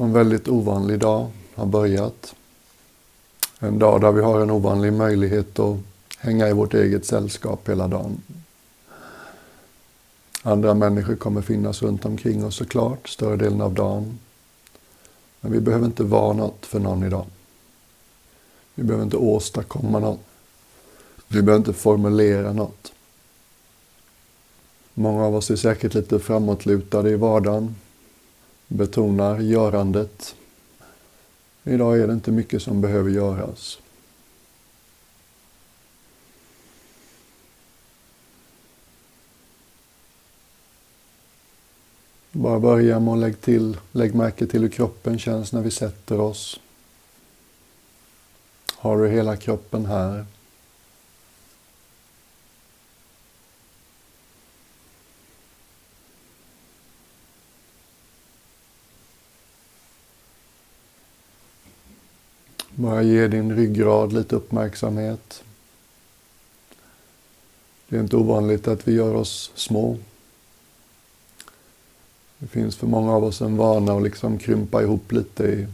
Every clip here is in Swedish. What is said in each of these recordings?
En väldigt ovanlig dag har börjat. En dag där vi har en ovanlig möjlighet att hänga i vårt eget sällskap hela dagen. Andra människor kommer finnas runt omkring oss såklart, större delen av dagen. Men vi behöver inte vara något för någon idag. Vi behöver inte åstadkomma något. Vi behöver inte formulera något. Många av oss är säkert lite framåtlutade i vardagen, betonar görandet. Idag är det inte mycket som behöver göras. Bara börja med att lägg, till, lägg märke till hur kroppen känns när vi sätter oss. Har du hela kroppen här? Bara ge din ryggrad lite uppmärksamhet. Det är inte ovanligt att vi gör oss små. Det finns för många av oss en vana att liksom krympa ihop lite i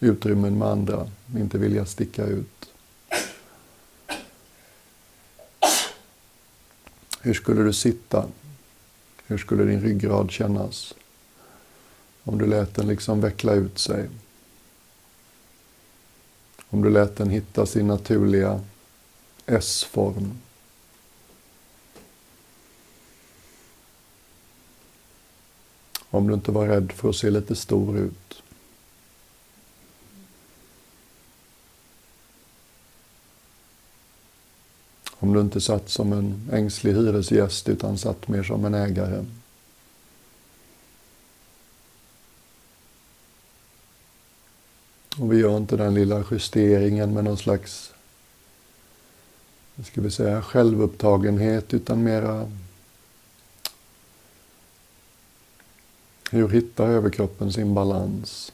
utrymmen med andra, inte vilja sticka ut. Hur skulle du sitta? Hur skulle din ryggrad kännas? Om du lät den liksom veckla ut sig. Om du lät den hitta sin naturliga S-form. Om du inte var rädd för att se lite stor ut. Om du inte satt som en ängslig hyresgäst utan satt mer som en ägare. Och vi gör inte den lilla justeringen med någon slags ska vi säga, självupptagenhet utan mera hur hittar överkroppen sin balans?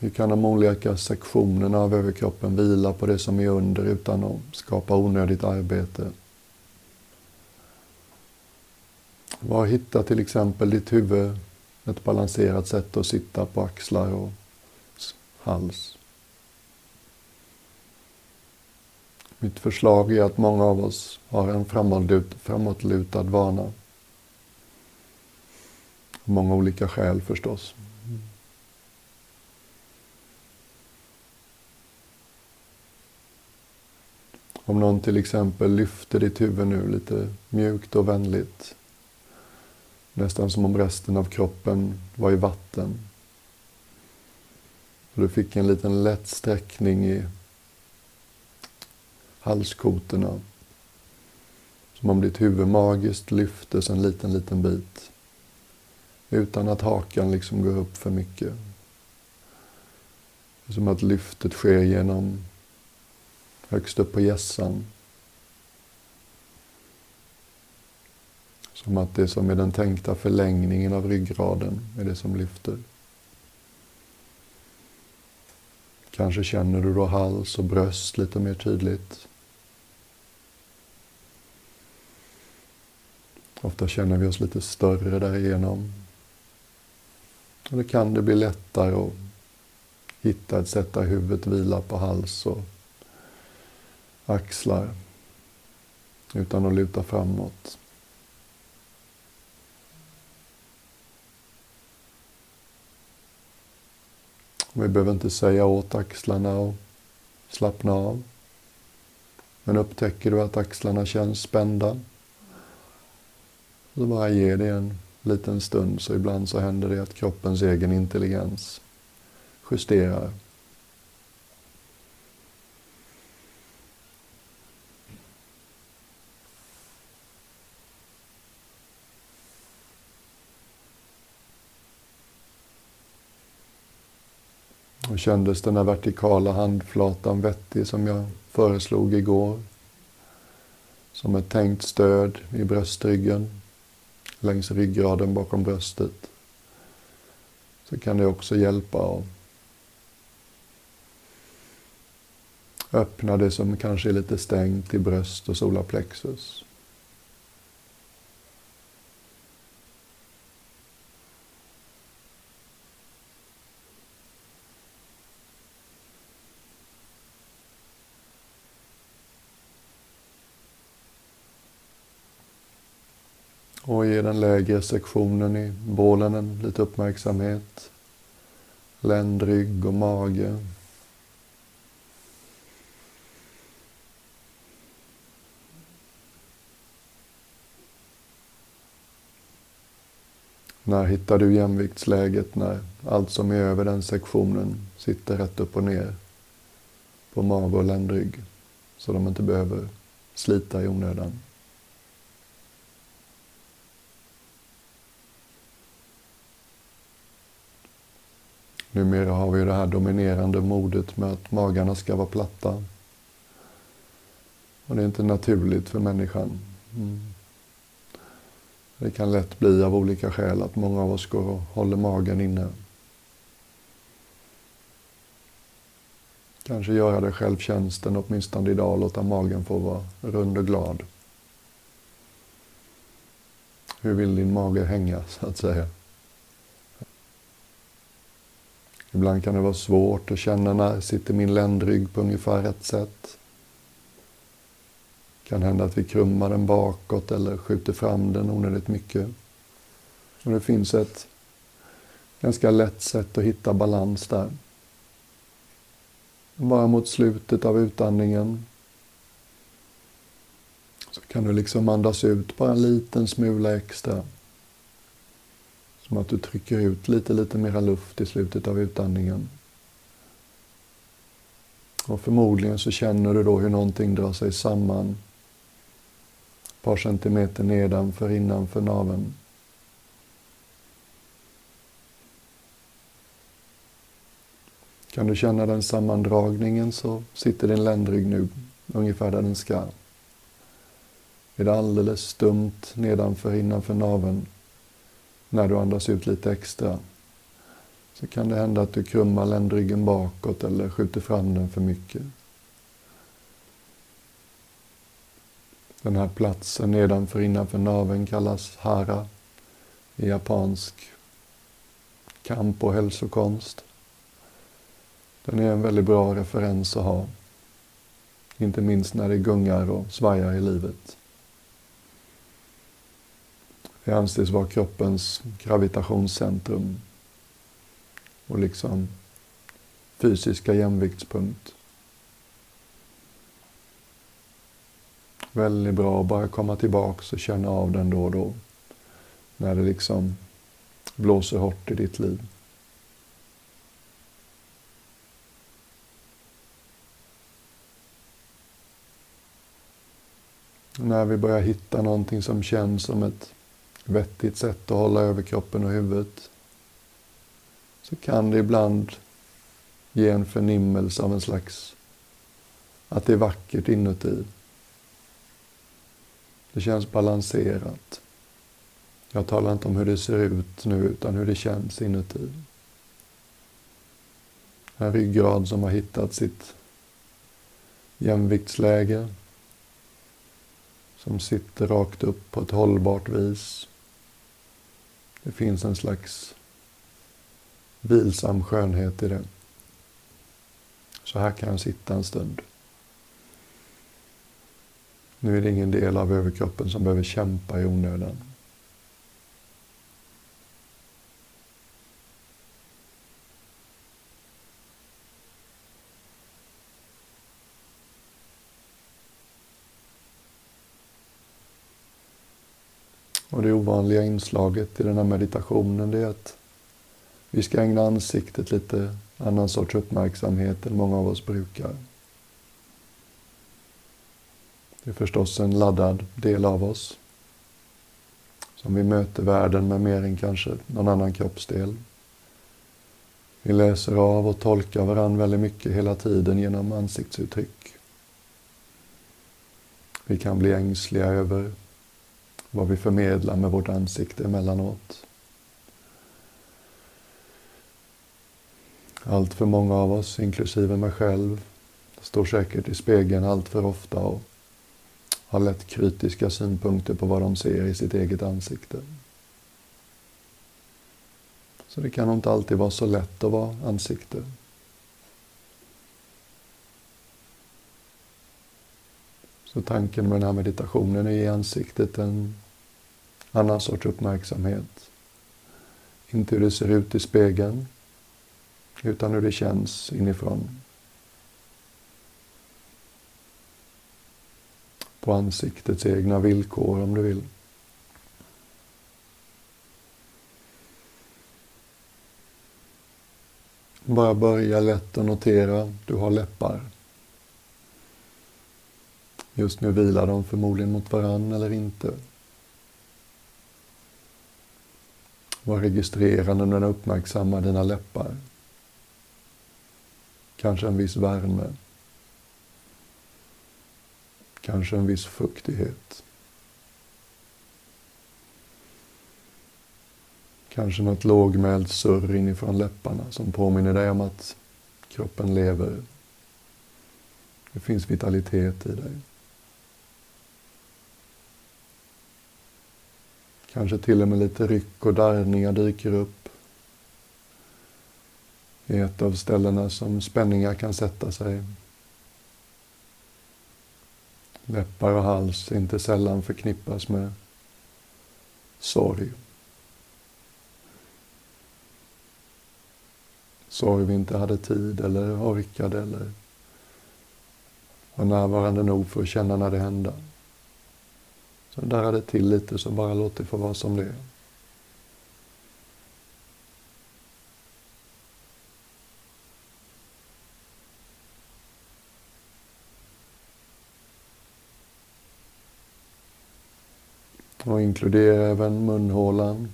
Hur kan de olika sektionerna av överkroppen vila på det som är under utan att skapa onödigt arbete? Var hittar till exempel ditt huvud ett balanserat sätt att sitta på axlar och hals? Mitt förslag är att många av oss har en framåtlutad vana. Många olika skäl förstås. Om någon till exempel lyfter ditt huvud nu lite mjukt och vänligt. Nästan som om resten av kroppen var i vatten. Och du fick en liten lätt sträckning i halskotorna. Som om ditt huvud magiskt lyftes en liten, liten bit. Utan att hakan liksom går upp för mycket. Som att lyftet sker genom högst upp på gässan. Som att det som är den tänkta förlängningen av ryggraden är det som lyfter. Kanske känner du då hals och bröst lite mer tydligt. Ofta känner vi oss lite större därigenom. Och då kan det bli lättare att hitta ett sätt där huvudet vilar på hals och axlar utan att luta framåt. Vi behöver inte säga åt axlarna och slappna av. Men upptäcker du att axlarna känns spända, så bara ge det en liten stund så ibland så händer det att kroppens egen intelligens justerar. Och kändes den här vertikala handflatan vettig som jag föreslog igår? Som ett tänkt stöd i bröstryggen längs ryggraden bakom bröstet så kan det också hjälpa att öppna det som kanske är lite stängt i bröst och solarplexus. Och ge den lägre sektionen i bålen lite uppmärksamhet. Ländrygg och mage. När hittar du jämviktsläget när allt som är över den sektionen sitter rätt upp och ner på mage och ländrygg så de inte behöver slita i onödan? Numera har vi det här dominerande modet med att magarna ska vara platta. Och det är inte naturligt för människan. Mm. Det kan lätt bli av olika skäl att många av oss går och håller magen inne. Kanske göra det självtjänsten åtminstone idag, och låta magen få vara rund och glad. Hur vill din mage hänga, så att säga? Ibland kan det vara svårt att känna när sitter min ländrygg på ungefär rätt sätt Det kan hända att vi krummar den bakåt eller skjuter fram den onödigt mycket. Och det finns ett ganska lätt sätt att hitta balans där. Bara mot slutet av utandningen så kan du liksom andas ut bara en liten smula extra. Som att du trycker ut lite, lite mera luft i slutet av utandningen. Och förmodligen så känner du då hur någonting drar sig samman ett par centimeter nedanför, innanför naveln. Kan du känna den sammandragningen så sitter din ländrygg nu ungefär där den ska. Är det alldeles stumt nedanför, innanför naveln när du andas ut lite extra så kan det hända att du krummar ländryggen bakåt eller skjuter fram den för mycket. Den här platsen nedanför innanför naveln kallas hara i japansk kamp och hälsokonst. Den är en väldigt bra referens att ha. Inte minst när det gungar och svajar i livet. Det anses vara kroppens gravitationscentrum och liksom fysiska jämviktspunkt. Väldigt bra att bara komma tillbaks och känna av den då och då. När det liksom blåser hårt i ditt liv. När vi börjar hitta någonting som känns som ett vettigt sätt att hålla över kroppen och huvudet så kan det ibland ge en förnimmelse av en slags att det är vackert inuti. Det känns balanserat. Jag talar inte om hur det ser ut nu, utan hur det känns inuti. En ryggrad som har hittat sitt jämviktsläge. Som sitter rakt upp på ett hållbart vis. Det finns en slags vilsam skönhet i det. Så här kan jag sitta en stund. Nu är det ingen del av överkroppen som behöver kämpa i onödan. Och det ovanliga inslaget i den här meditationen det är att vi ska ägna ansiktet lite annan sorts uppmärksamhet än många av oss brukar. Det är förstås en laddad del av oss. Som vi möter världen med mer än kanske någon annan kroppsdel. Vi läser av och tolkar varandra väldigt mycket hela tiden genom ansiktsuttryck. Vi kan bli ängsliga över vad vi förmedlar med vårt ansikte emellanåt. Allt för många av oss, inklusive mig själv, står säkert i spegeln allt för ofta och har lätt kritiska synpunkter på vad de ser i sitt eget ansikte. Så det kan nog inte alltid vara så lätt att vara ansikte. Så tanken med den här meditationen är att ge ansiktet en annan sorts uppmärksamhet. Inte hur det ser ut i spegeln, utan hur det känns inifrån. På ansiktets egna villkor om du vill. Bara börja lätt och notera, du har läppar. Just nu vilar de förmodligen mot varann eller inte. Var registrerande när du uppmärksammar dina läppar. Kanske en viss värme. Kanske en viss fuktighet. Kanske något lågmält surr inifrån läpparna som påminner dig om att kroppen lever. Det finns vitalitet i dig. Kanske till och med lite ryck och darrningar dyker upp i ett av ställena som spänningar kan sätta sig. Läppar och hals inte sällan förknippas med sorg. Sorg vi inte hade tid eller orkade eller var närvarande nog för att känna när det hände. Så darrar det till lite, så bara låt det få vara som det är. Och inkludera även munhålan.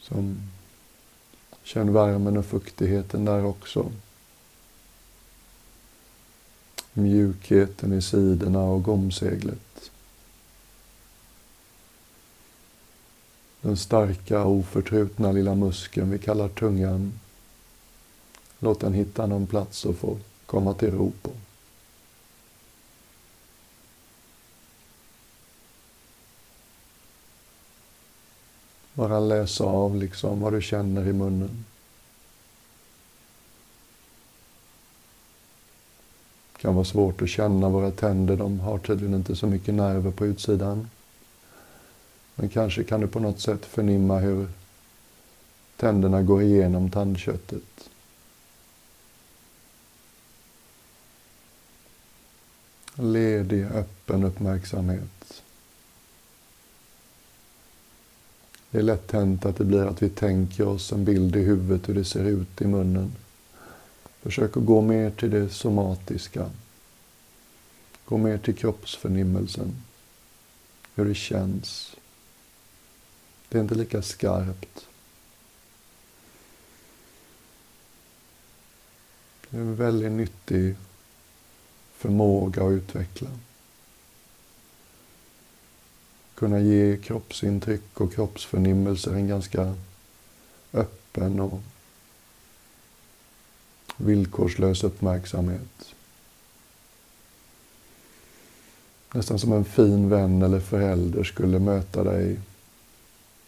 Som känn värmen och fuktigheten där också mjukheten i sidorna och gomseglet. Den starka, oförtrutna lilla muskeln vi kallar tungan. Låt den hitta någon plats och få komma till ro på. Bara läsa av liksom vad du känner i munnen. Kan vara svårt att känna våra tänder. De har tydligen inte så mycket nerver på utsidan. Men kanske kan du på något sätt förnimma hur tänderna går igenom tandköttet. Ledig, öppen uppmärksamhet. Det är lätt hänt att det blir att vi tänker oss en bild i huvudet hur det ser ut i munnen. Försök att gå mer till det somatiska. Gå mer till kroppsförnimmelsen. Hur det känns. Det är inte lika skarpt. Det är en väldigt nyttig förmåga att utveckla. Kunna ge kroppsintryck och kroppsförnimmelser en ganska öppen och villkorslös uppmärksamhet. Nästan som en fin vän eller förälder skulle möta dig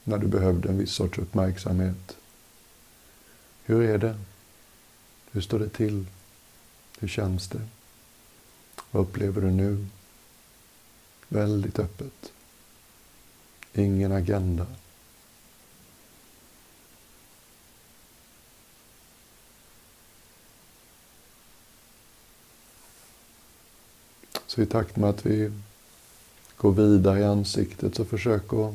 när du behövde en viss sorts uppmärksamhet. Hur är det? Hur står det till? Hur känns det? Vad upplever du nu? Väldigt öppet. Ingen agenda. Så i takt med att vi går vidare i ansiktet så försök att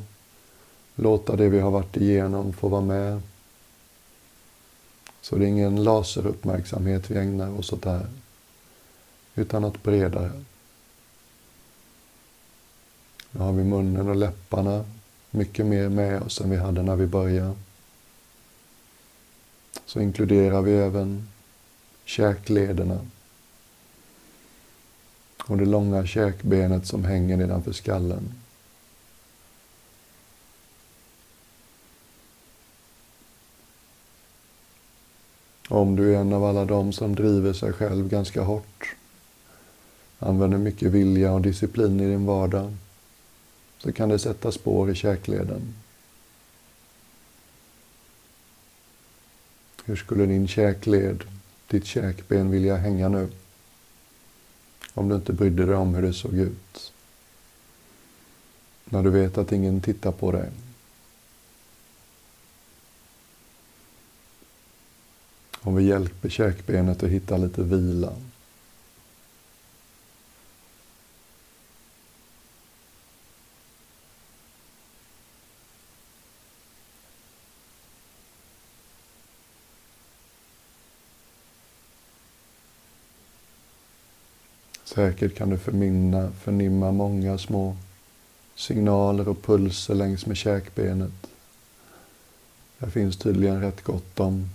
låta det vi har varit igenom få vara med. Så det är ingen laseruppmärksamhet vi ägnar oss åt här, utan något bredare. Nu har vi munnen och läpparna mycket mer med oss än vi hade när vi började. Så inkluderar vi även käklederna och det långa käkbenet som hänger nedanför skallen. Om du är en av alla dem som driver sig själv ganska hårt, använder mycket vilja och disciplin i din vardag, så kan det sätta spår i käkleden. Hur skulle din käkled, ditt käkben vilja hänga nu? Om du inte brydde dig om hur det såg ut. När du vet att ingen tittar på dig. Om vi hjälper käkbenet att hitta lite vila. Säkert kan du förminna, förnimma många små signaler och pulser längs med käkbenet. Där finns tydligen rätt gott om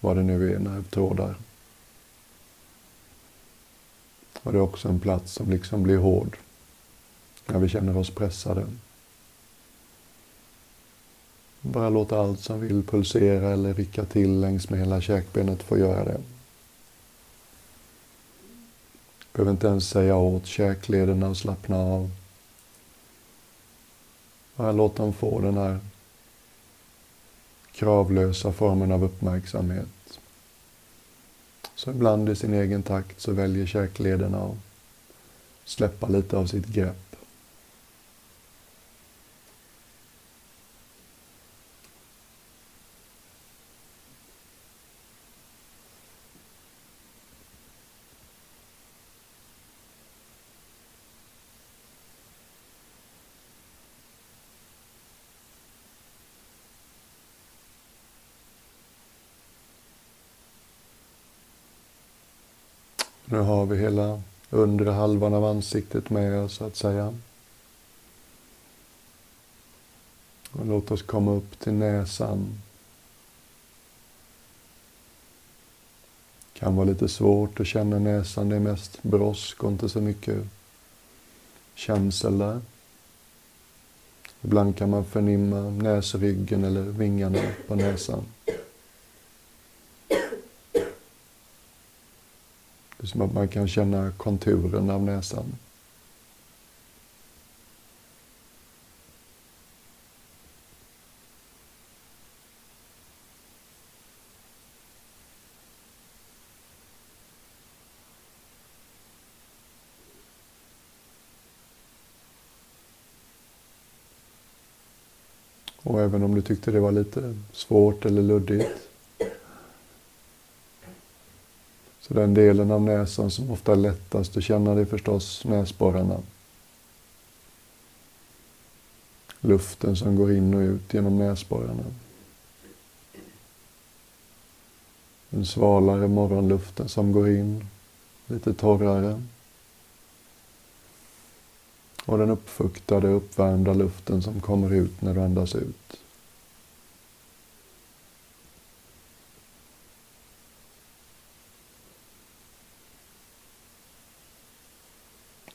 vad det nu är, nervtrådar. Och det är också en plats som liksom blir hård när vi känner oss pressade. Bara låta allt som vill pulsera eller rycka till längs med hela käkbenet få göra det. Behöver inte ens säga åt käklederna att slappna av. Bara låt dem få den här kravlösa formen av uppmärksamhet. Så ibland i sin egen takt så väljer käklederna att släppa lite av sitt grepp. Nu har vi hela undre halvan av ansiktet med oss, så att säga. Och låt oss komma upp till näsan. Det kan vara lite svårt att känna näsan. Det är mest brosk och inte så mycket känsel där. Ibland kan man förnimma näsryggen eller vingarna på näsan. Det är som att man kan känna konturen av näsan. Och även om du tyckte det var lite svårt eller luddigt Så den delen av näsan som ofta är lättast att känna det är förstås näsborrarna. Luften som går in och ut genom näsborrarna. Den svalare morgonluften som går in, lite torrare. Och den uppfuktade, uppvärmda luften som kommer ut när du andas ut.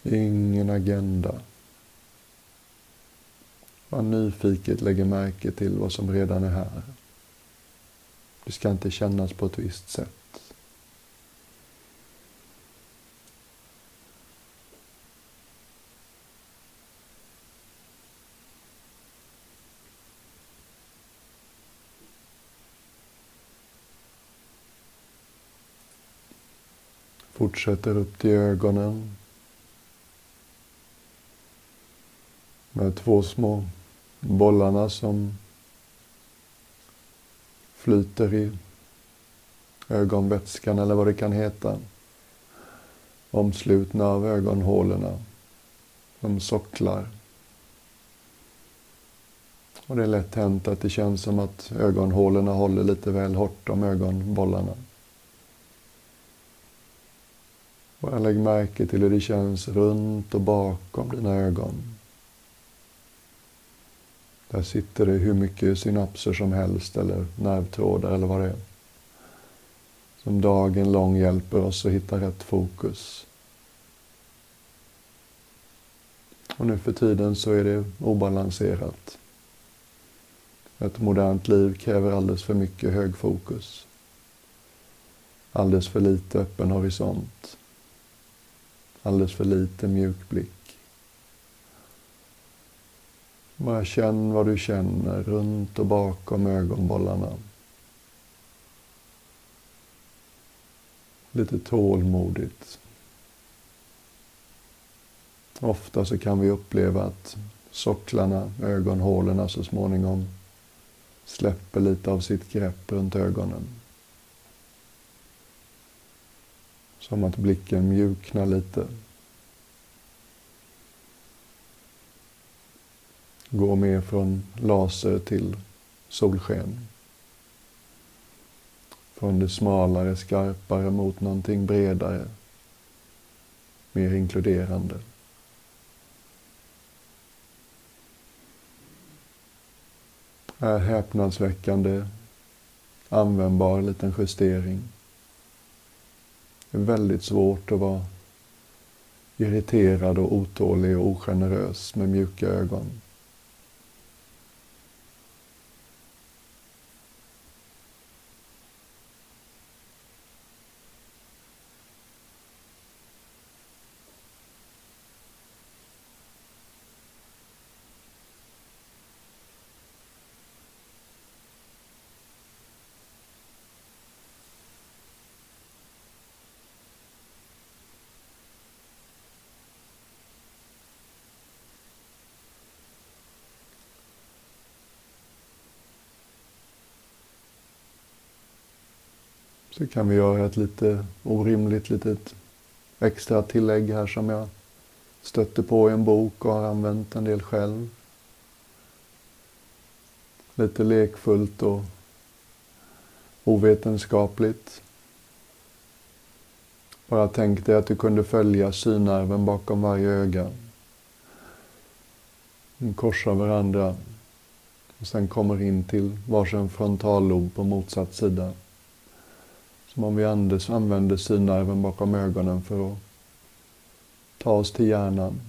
Ingen agenda. Man nyfiket lägger märke till vad som redan är här. Det ska inte kännas på ett visst sätt. Fortsätter upp till ögonen. Med två små bollarna som flyter i ögonvätskan eller vad det kan heta. Omslutna av ögonhålorna. Som socklar. Och det är lätt hänt att det känns som att ögonhålorna håller lite väl hårt om ögonbollarna. Bara lägg märke till hur det känns runt och bakom dina ögon. Där sitter det hur mycket synapser som helst eller nervtrådar eller vad det är. Som dagen lång hjälper oss att hitta rätt fokus. Och nu för tiden så är det obalanserat. Ett modernt liv kräver alldeles för mycket hög fokus. Alldeles för lite öppen horisont. Alldeles för lite mjuk blick. Bara känn vad du känner runt och bakom ögonbollarna. Lite tålmodigt. Ofta så kan vi uppleva att socklarna, ögonhålorna så småningom släpper lite av sitt grepp runt ögonen. Som att blicken mjuknar lite. Går mer från laser till solsken. Från det smalare, skarpare mot någonting bredare. Mer inkluderande. Är häpnadsväckande användbar liten justering. Det är väldigt svårt att vara irriterad och otålig och ogenerös med mjuka ögon. Så kan vi göra ett lite orimligt litet extra tillägg här som jag stötte på i en bok och har använt en del själv. Lite lekfullt och ovetenskapligt. Bara tänk dig att du kunde följa synnerven bakom varje öga. De korsar varandra och sen kommer in till varsin frontallob på motsatt sida. Som om vi använder synnerven bakom ögonen för att ta oss till hjärnan.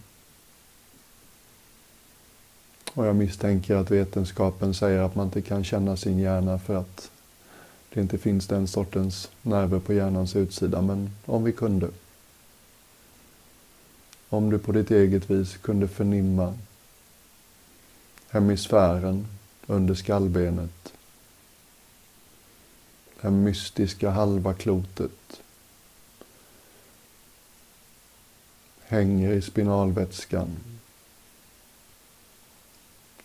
Och jag misstänker att vetenskapen säger att man inte kan känna sin hjärna för att det inte finns den sortens nerver på hjärnans utsida. Men om vi kunde. Om du på ditt eget vis kunde förnimma hemisfären under skallbenet den mystiska halva klotet hänger i spinalvätskan.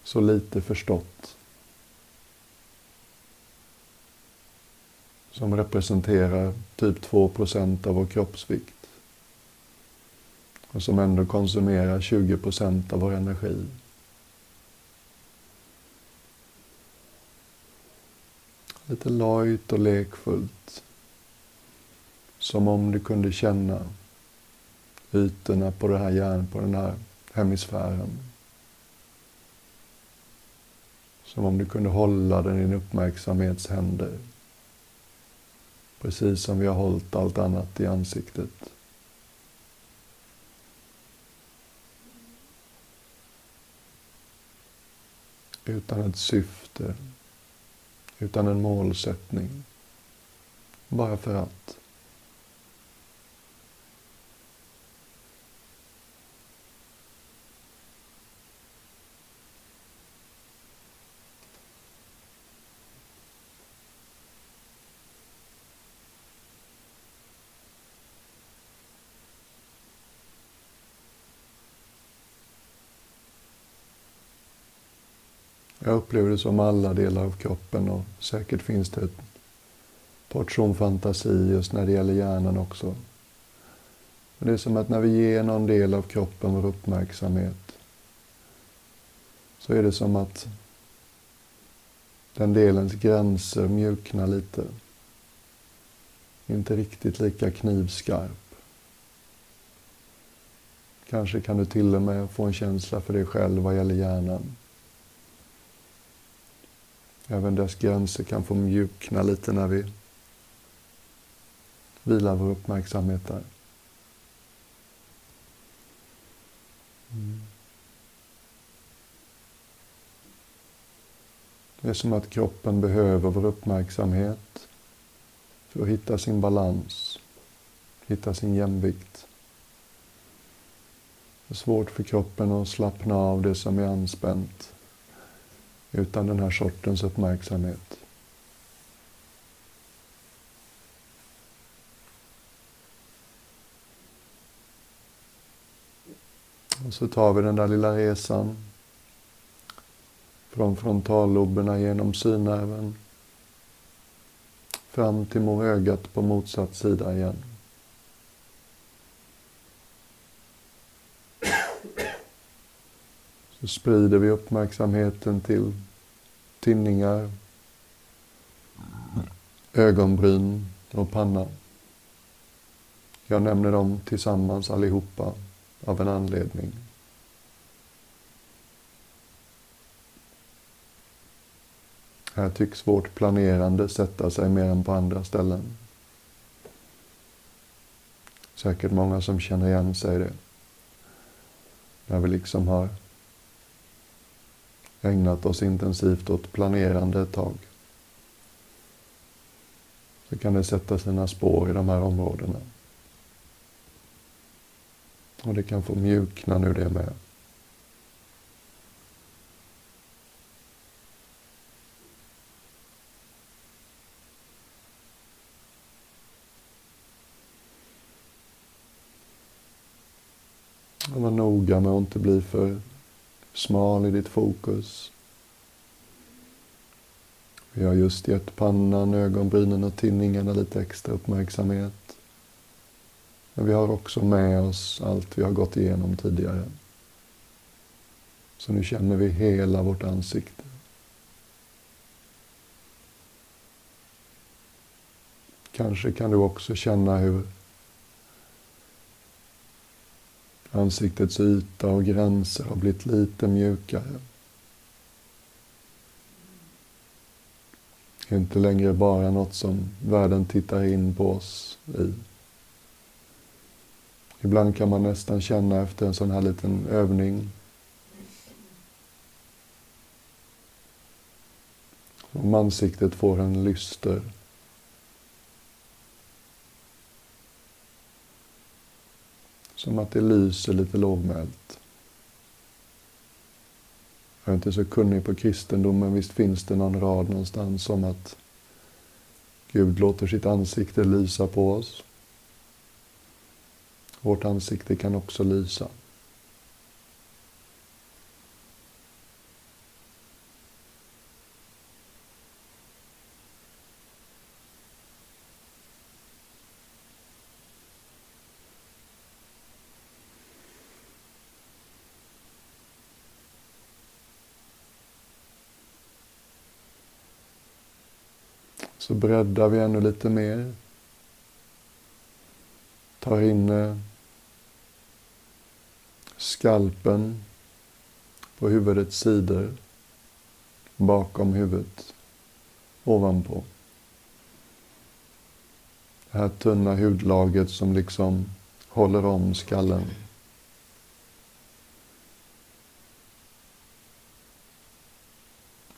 Så lite förstått. Som representerar typ 2% av vår kroppsvikt. Och som ändå konsumerar 20% av vår energi. Lite lojt och lekfullt. Som om du kunde känna ytorna på, det här järn, på den här hemisfären. Som om du kunde hålla den i din uppmärksamhetshänder. Precis som vi har hållit allt annat i ansiktet. Utan ett syfte utan en målsättning. Bara för att. Jag upplever det som alla delar av kroppen och säkert finns det ett portion fantasi just när det gäller hjärnan också. Men det är som att när vi ger någon del av kroppen vår uppmärksamhet så är det som att den delens gränser mjuknar lite. Inte riktigt lika knivskarp. Kanske kan du till och med få en känsla för dig själv vad gäller hjärnan. Även dess gränser kan få mjukna lite när vi vilar vår uppmärksamhet där. Mm. Det är som att kroppen behöver vår uppmärksamhet för att hitta sin balans, hitta sin jämvikt. Det är svårt för kroppen att slappna av det som är anspänt utan den här sortens uppmärksamhet. Och så tar vi den där lilla resan Från frontalloberna genom synnerven fram till morögat ögat på motsatt sida igen. Så sprider vi uppmärksamheten till tinningar, ögonbryn och panna. Jag nämner dem tillsammans allihopa av en anledning. Här tycks vårt planerande sätta sig mer än på andra ställen. Säkert många som känner igen sig i det. När vi liksom har ägnat oss intensivt åt planerande ett tag. Så kan det sätta sina spår i de här områdena. Och det kan få mjukna nu det med. Var noga med att inte bli för smal i ditt fokus. Vi har just gett pannan, ögonbrynen och tinningarna lite extra uppmärksamhet. Men vi har också med oss allt vi har gått igenom tidigare. Så nu känner vi hela vårt ansikte. Kanske kan du också känna hur ansiktets yta och gränser har blivit lite mjukare. Det är Inte längre bara något som världen tittar in på oss i. Ibland kan man nästan känna efter en sån här liten övning om ansiktet får en lyster. Som att det lyser lite lågmält. Jag är inte så kunnig på kristendom, men visst finns det någon rad någonstans om att Gud låter sitt ansikte lysa på oss. Vårt ansikte kan också lysa. Så breddar vi ännu lite mer. Tar in eh, skalpen på huvudets sidor, bakom huvudet, ovanpå. Det här tunna hudlaget som liksom håller om skallen.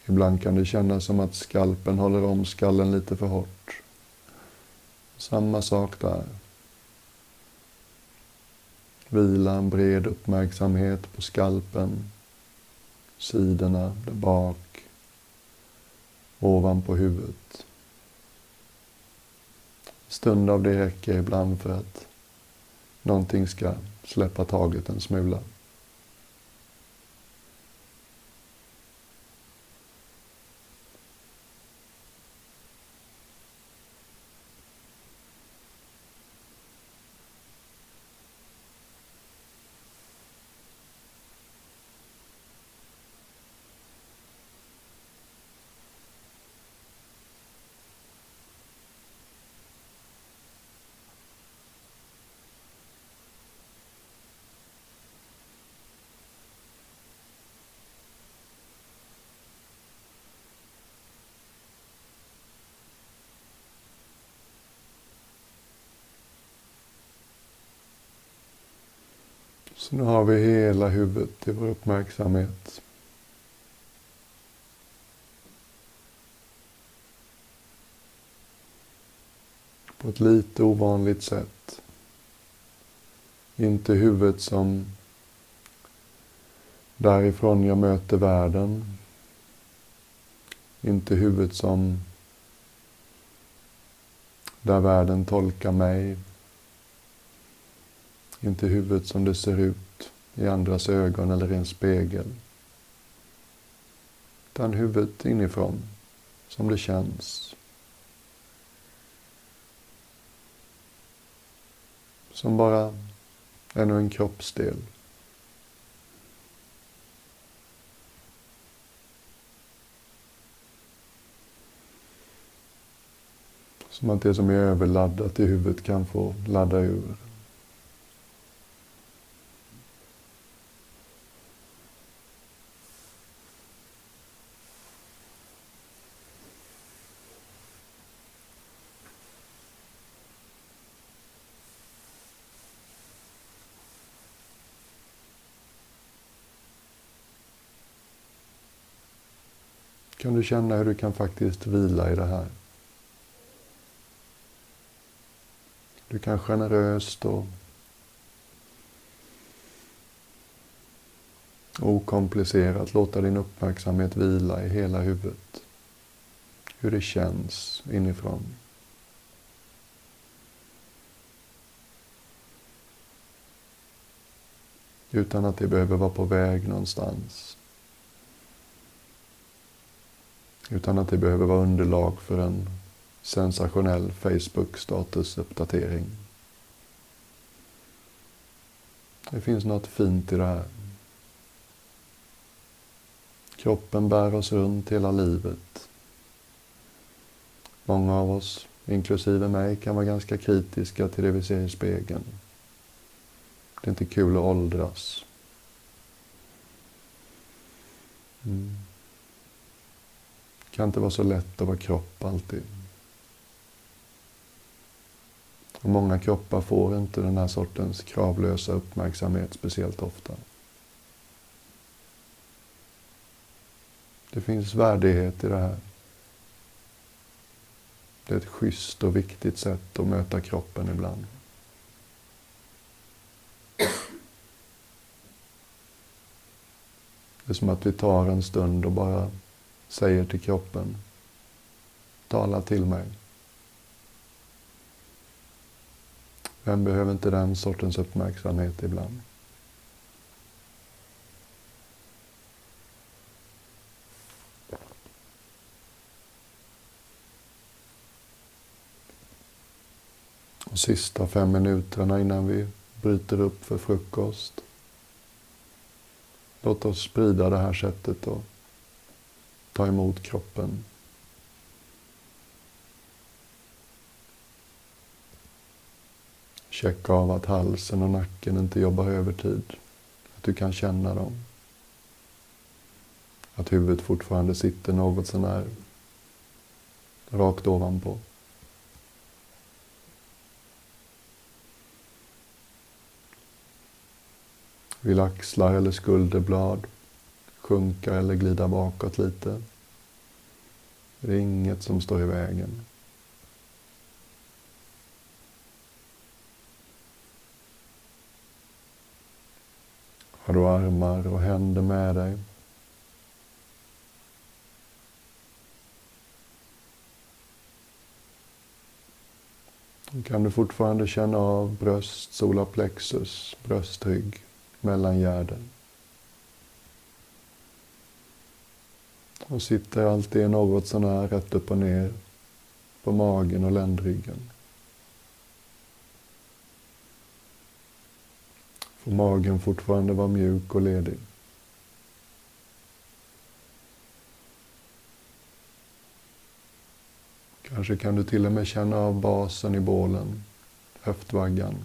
Ibland kan det kännas som att skalpen håller om skallen lite för hårt. Samma sak där. Vila en bred uppmärksamhet på skalpen, sidorna, där bak, ovanpå huvudet. Stund av det räcker ibland för att någonting ska släppa taget en smula. Så nu har vi hela huvudet i vår uppmärksamhet. På ett lite ovanligt sätt. Inte huvudet som därifrån jag möter världen. Inte huvudet som där världen tolkar mig inte huvudet som det ser ut i andras ögon eller i en spegel. Utan huvudet inifrån, som det känns. Som bara ännu en kroppsdel. Som att det som är överladdat i huvudet kan få ladda ur. Kan du känna hur du kan faktiskt vila i det här? Du kan generöst och okomplicerat låta din uppmärksamhet vila i hela huvudet. Hur det känns inifrån. Utan att det behöver vara på väg någonstans. Utan att det behöver vara underlag för en sensationell Facebook-statusuppdatering. Det finns något fint i det här. Kroppen bär oss runt hela livet. Många av oss, inklusive mig, kan vara ganska kritiska till det vi ser i spegeln. Det är inte kul att åldras. Mm. Det kan inte vara så lätt att vara kropp alltid. Och många kroppar får inte den här sortens kravlösa uppmärksamhet speciellt ofta. Det finns värdighet i det här. Det är ett schysst och viktigt sätt att möta kroppen ibland. Det är som att vi tar en stund och bara säger till kroppen, tala till mig. Vem behöver inte den sortens uppmärksamhet ibland? De sista fem minuterna innan vi bryter upp för frukost. Låt oss sprida det här sättet och ta emot kroppen. Checka av att halsen och nacken inte jobbar övertid. Att du kan känna dem. Att huvudet fortfarande sitter något sånär rakt ovanpå. Vill axlar eller skulderblad sjunka eller glida bakåt lite. Det är inget som står i vägen. Har du armar och händer med dig? Kan du fortfarande känna av bröst, solarplexus, bröstrygg, mellangärden? Och sitter alltid något sånär rätt upp och ner på magen och ländryggen. Får magen fortfarande vara mjuk och ledig. Kanske kan du till och med känna av basen i bålen, höftvaggan.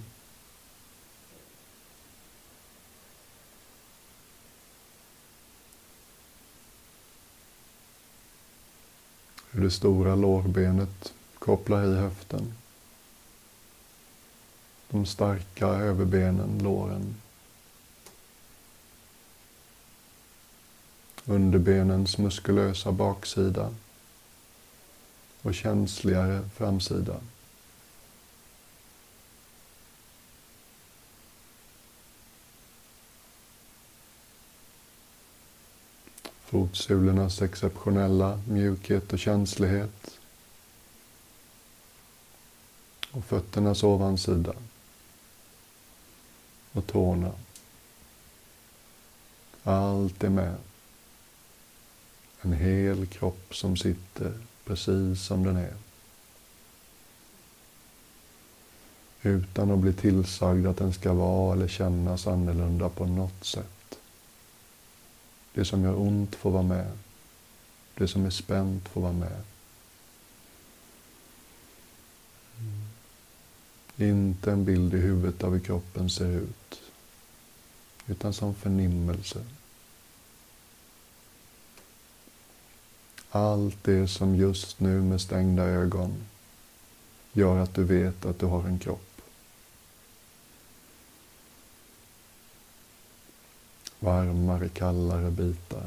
Hur det stora lårbenet kopplar i höften de starka överbenen, låren. Underbenens muskulösa baksida och känsligare framsida. Fotsulornas exceptionella mjukhet och känslighet. Och fötternas ovansida och tårna. Allt är med. En hel kropp som sitter precis som den är. Utan att bli tillsagd att den ska vara eller kännas annorlunda på något sätt. Det som gör ont får vara med. Det som är spänt får vara med. Mm. Inte en bild i huvudet av hur kroppen ser ut, utan som förnimmelse. Allt det som just nu med stängda ögon gör att du vet att du har en kropp. Varmare, kallare bitar.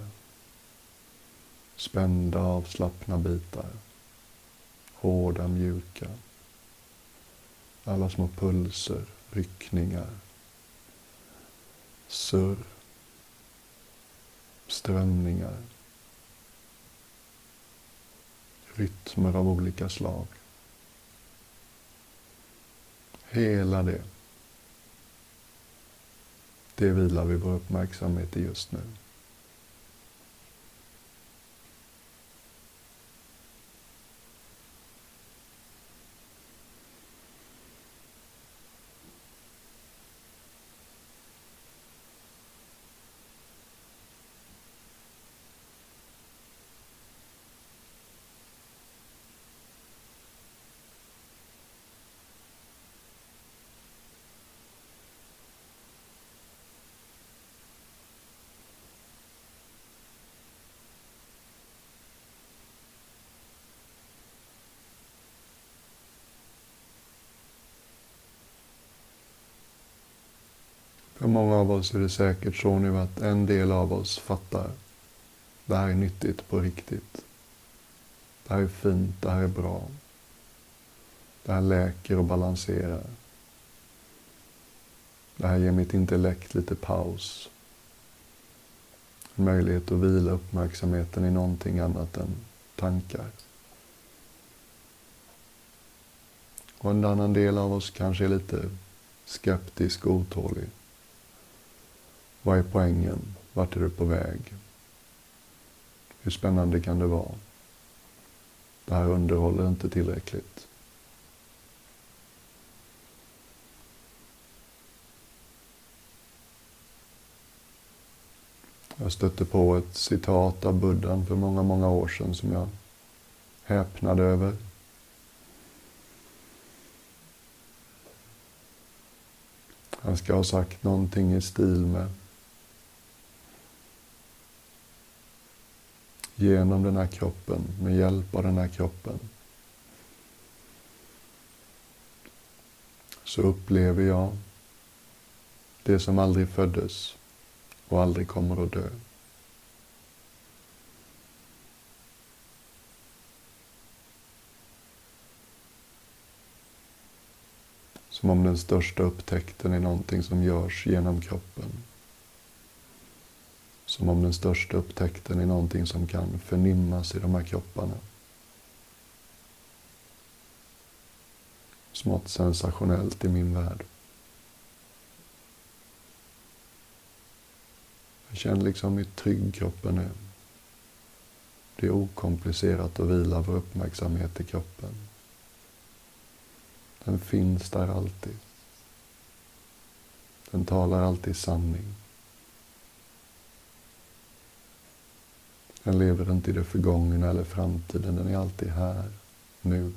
Spända, avslappna bitar. Hårda, mjuka. Alla små pulser, ryckningar, surr, strömningar, rytmer av olika slag. Hela det, det vilar vi vår uppmärksamhet i just nu. Många av oss är det säkert så nu att en del av oss fattar. Det här är nyttigt på riktigt. Det här är fint, det här är bra. Det här läker och balanserar. Det här ger mitt intellekt lite paus. En möjlighet att vila uppmärksamheten i någonting annat än tankar. Och en annan del av oss kanske är lite skeptisk och otålig. Vad är poängen? Vart är du på väg? Hur spännande kan det vara? Det här underhåller inte tillräckligt. Jag stötte på ett citat av Buddhan för många, många år sedan som jag häpnade över. Han ska ha sagt någonting i stil med genom den här kroppen, med hjälp av den här kroppen, så upplever jag det som aldrig föddes och aldrig kommer att dö. Som om den största upptäckten är någonting som görs genom kroppen. Som om den största upptäckten är någonting som kan förnimmas i de här kropparna. Smått sensationellt i min värld. Jag känner liksom hur trygg kroppen är. Det är okomplicerat att vila vår uppmärksamhet i kroppen. Den finns där alltid. Den talar alltid sanning. Den lever inte i det förgångna eller framtiden. Den är alltid här, nu.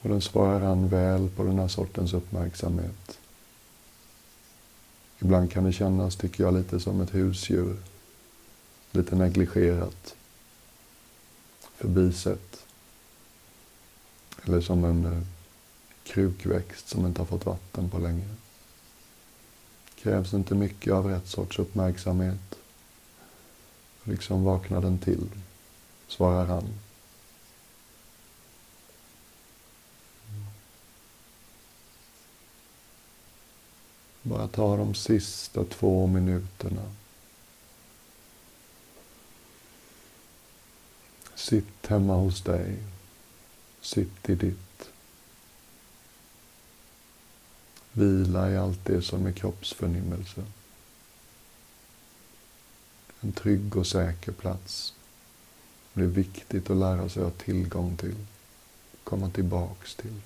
Och den svarar han väl på den här sortens uppmärksamhet. Ibland kan det kännas, tycker jag, lite som ett husdjur. Lite negligerat. Förbisett. Eller som en eh, krukväxt som inte har fått vatten på länge. Krävs inte mycket av rätt sorts uppmärksamhet. Liksom vaknar den till, svarar han. Bara ta de sista två minuterna. Sitt hemma hos dig Sitt i ditt. Vila i allt det som är kroppsförnimmelse. En trygg och säker plats. Det är viktigt att lära sig att ha tillgång till, komma tillbaks till.